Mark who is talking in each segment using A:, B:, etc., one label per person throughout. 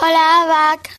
A: Hola, Abac.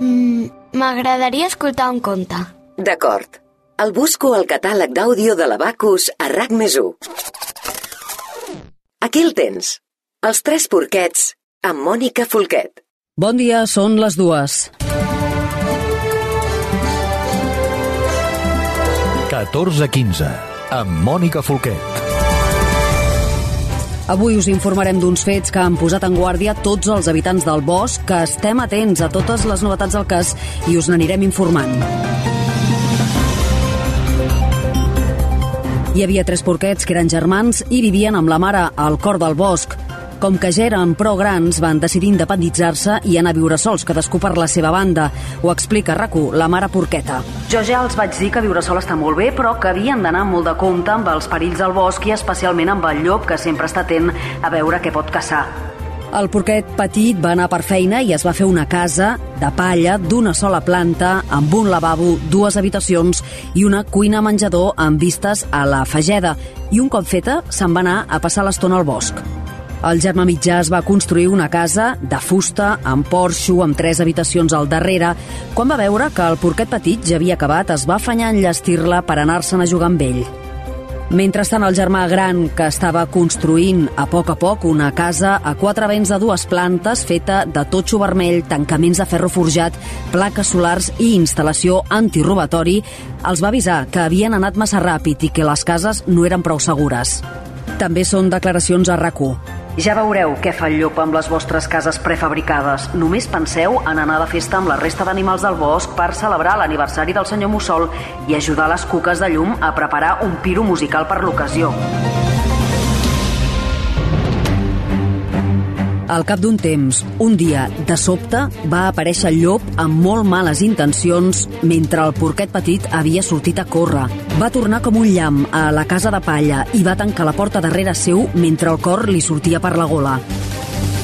A: Mm, M'agradaria escoltar un conte.
B: D'acord. El busco al catàleg d'àudio de l'Abacus a RAC més 1. Aquí el tens. Els tres porquets amb Mònica Folquet.
C: Bon dia, són les dues.
D: 14-15, amb Mònica Folquet.
C: Avui us informarem d'uns fets que han posat en guàrdia tots els habitants del bosc, que estem atents a totes les novetats del cas i us n'anirem informant. Hi havia tres porquets que eren germans i vivien amb la mare al cor del bosc. Com que ja eren prou grans, van decidir independitzar-se i anar a viure sols, cadascú per la seva banda. Ho explica RACU, la mare porqueta. Jo ja els vaig dir que viure sol està molt bé, però que havien d'anar molt de compte amb els perills del bosc i especialment amb el llop, que sempre està atent a veure què pot caçar. El porquet petit va anar per feina i es va fer una casa de palla d'una sola planta, amb un lavabo, dues habitacions i una cuina-menjador amb vistes a la Fageda. I un cop feta, se'n va anar a passar l'estona al bosc. El germà mitjà es va construir una casa de fusta, amb porxo, amb tres habitacions al darrere. Quan va veure que el porquet petit ja havia acabat, es va afanyar a enllestir-la per anar-se'n a jugar amb ell. Mentrestant, el germà gran, que estava construint a poc a poc una casa a quatre vents de dues plantes feta de totxo vermell, tancaments de ferro forjat, plaques solars i instal·lació antirobatori, els va avisar que havien anat massa ràpid i que les cases no eren prou segures. També són declaracions a rac ja veureu què fa el llop amb les vostres cases prefabricades. Només penseu en anar de festa amb la resta d'animals del bosc per celebrar l'aniversari del senyor Mussol i ajudar les cuques de llum a preparar un piro musical per l'ocasió. Al cap d'un temps, un dia, de sobte, va aparèixer el llop amb molt males intencions mentre el porquet petit havia sortit a córrer. Va tornar com un llamp a la casa de palla i va tancar la porta darrere seu mentre el cor li sortia per la gola.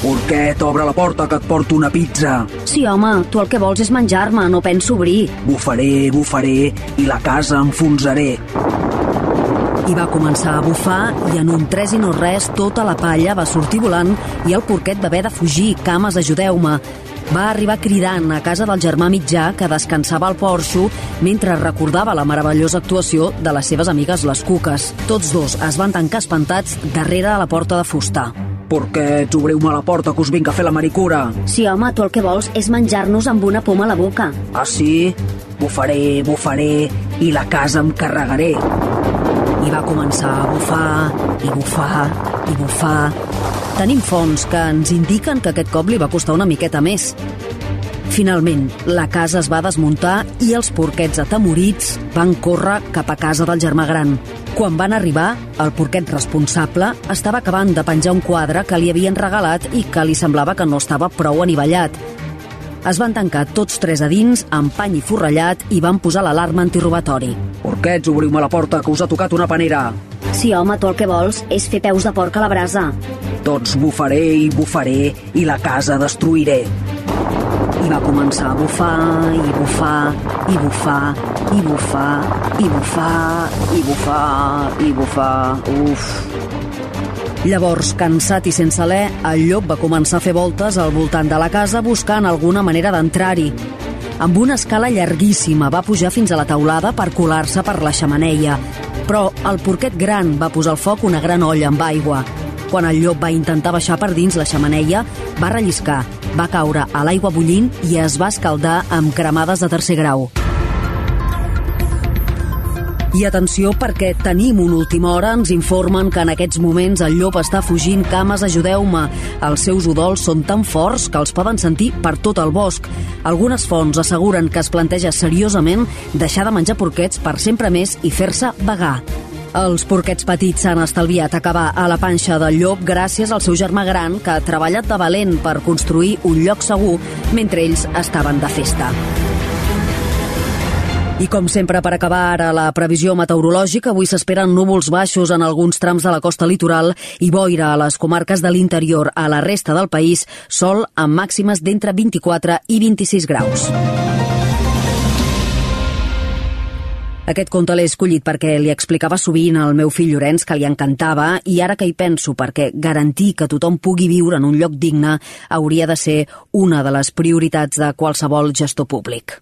E: Porquet, obre la porta que et porto una pizza.
F: Sí, home, tu el que vols és menjar-me, no penso obrir.
E: Bufaré, bufaré i la casa enfonsaré.
C: I va començar a bufar i en un tres i no res tota la palla va sortir volant i el porquet va haver de fugir. Cames, ajudeu-me. Va arribar cridant a casa del germà mitjà que descansava al porxo mentre recordava la meravellosa actuació de les seves amigues les cuques. Tots dos es van tancar espantats darrere de la porta de fusta.
E: Porquets, obriu-me la porta que us vinc a fer la maricura.
F: Sí, home, tu el que vols és menjar-nos amb una poma a la boca.
E: Ah, sí? Bufaré, bufaré i la casa em carregaré.
C: I va començar a bufar, i bufar, i bufar. Tenim fonts que ens indiquen que aquest cop li va costar una miqueta més. Finalment, la casa es va desmuntar i els porquets atemorits van córrer cap a casa del germà gran. Quan van arribar, el porquet responsable estava acabant de penjar un quadre que li havien regalat i que li semblava que no estava prou anivellat. Es van tancar tots tres a dins amb pany i forrellat i van posar l'alarma antirobatori.
E: Porquets, obriu-me la porta que us ha tocat una panera.
F: Sí, home, tu el que vols és fer peus de porc a la brasa.
E: Tots bufaré i bufaré i la casa destruiré.
C: I va començar a bufar, i bufar, i bufar, i bufar, i bufar, i bufar, i bufar... Uf... Llavors, cansat i sense alè, el llop va començar a fer voltes al voltant de la casa buscant alguna manera d'entrar-hi. Amb una escala llarguíssima va pujar fins a la taulada per colar-se per la xamaneia. Però el porquet gran va posar al foc una gran olla amb aigua. Quan el llop va intentar baixar per dins la xamaneia, va relliscar, va caure a l'aigua bullint i es va escaldar amb cremades de tercer grau. I atenció perquè tenim una última hora, ens informen que en aquests moments el llop està fugint, cames, ajudeu-me. Els seus udols són tan forts que els poden sentir per tot el bosc. Algunes fonts asseguren que es planteja seriosament deixar de menjar porquets per sempre més i fer-se vagar. Els porquets petits s'han estalviat acabar a la panxa del llop gràcies al seu germà gran que ha treballat de valent per construir un lloc segur mentre ells estaven de festa. I com sempre, per acabar ara la previsió meteorològica, avui s'esperen núvols baixos en alguns trams de la costa litoral i boira a les comarques de l'interior. A la resta del país, sol amb màximes d'entre 24 i 26 graus. Aquest conte l'he escollit perquè li explicava sovint al meu fill Llorenç que li encantava i ara que hi penso perquè garantir que tothom pugui viure en un lloc digne hauria de ser una de les prioritats de qualsevol gestor públic.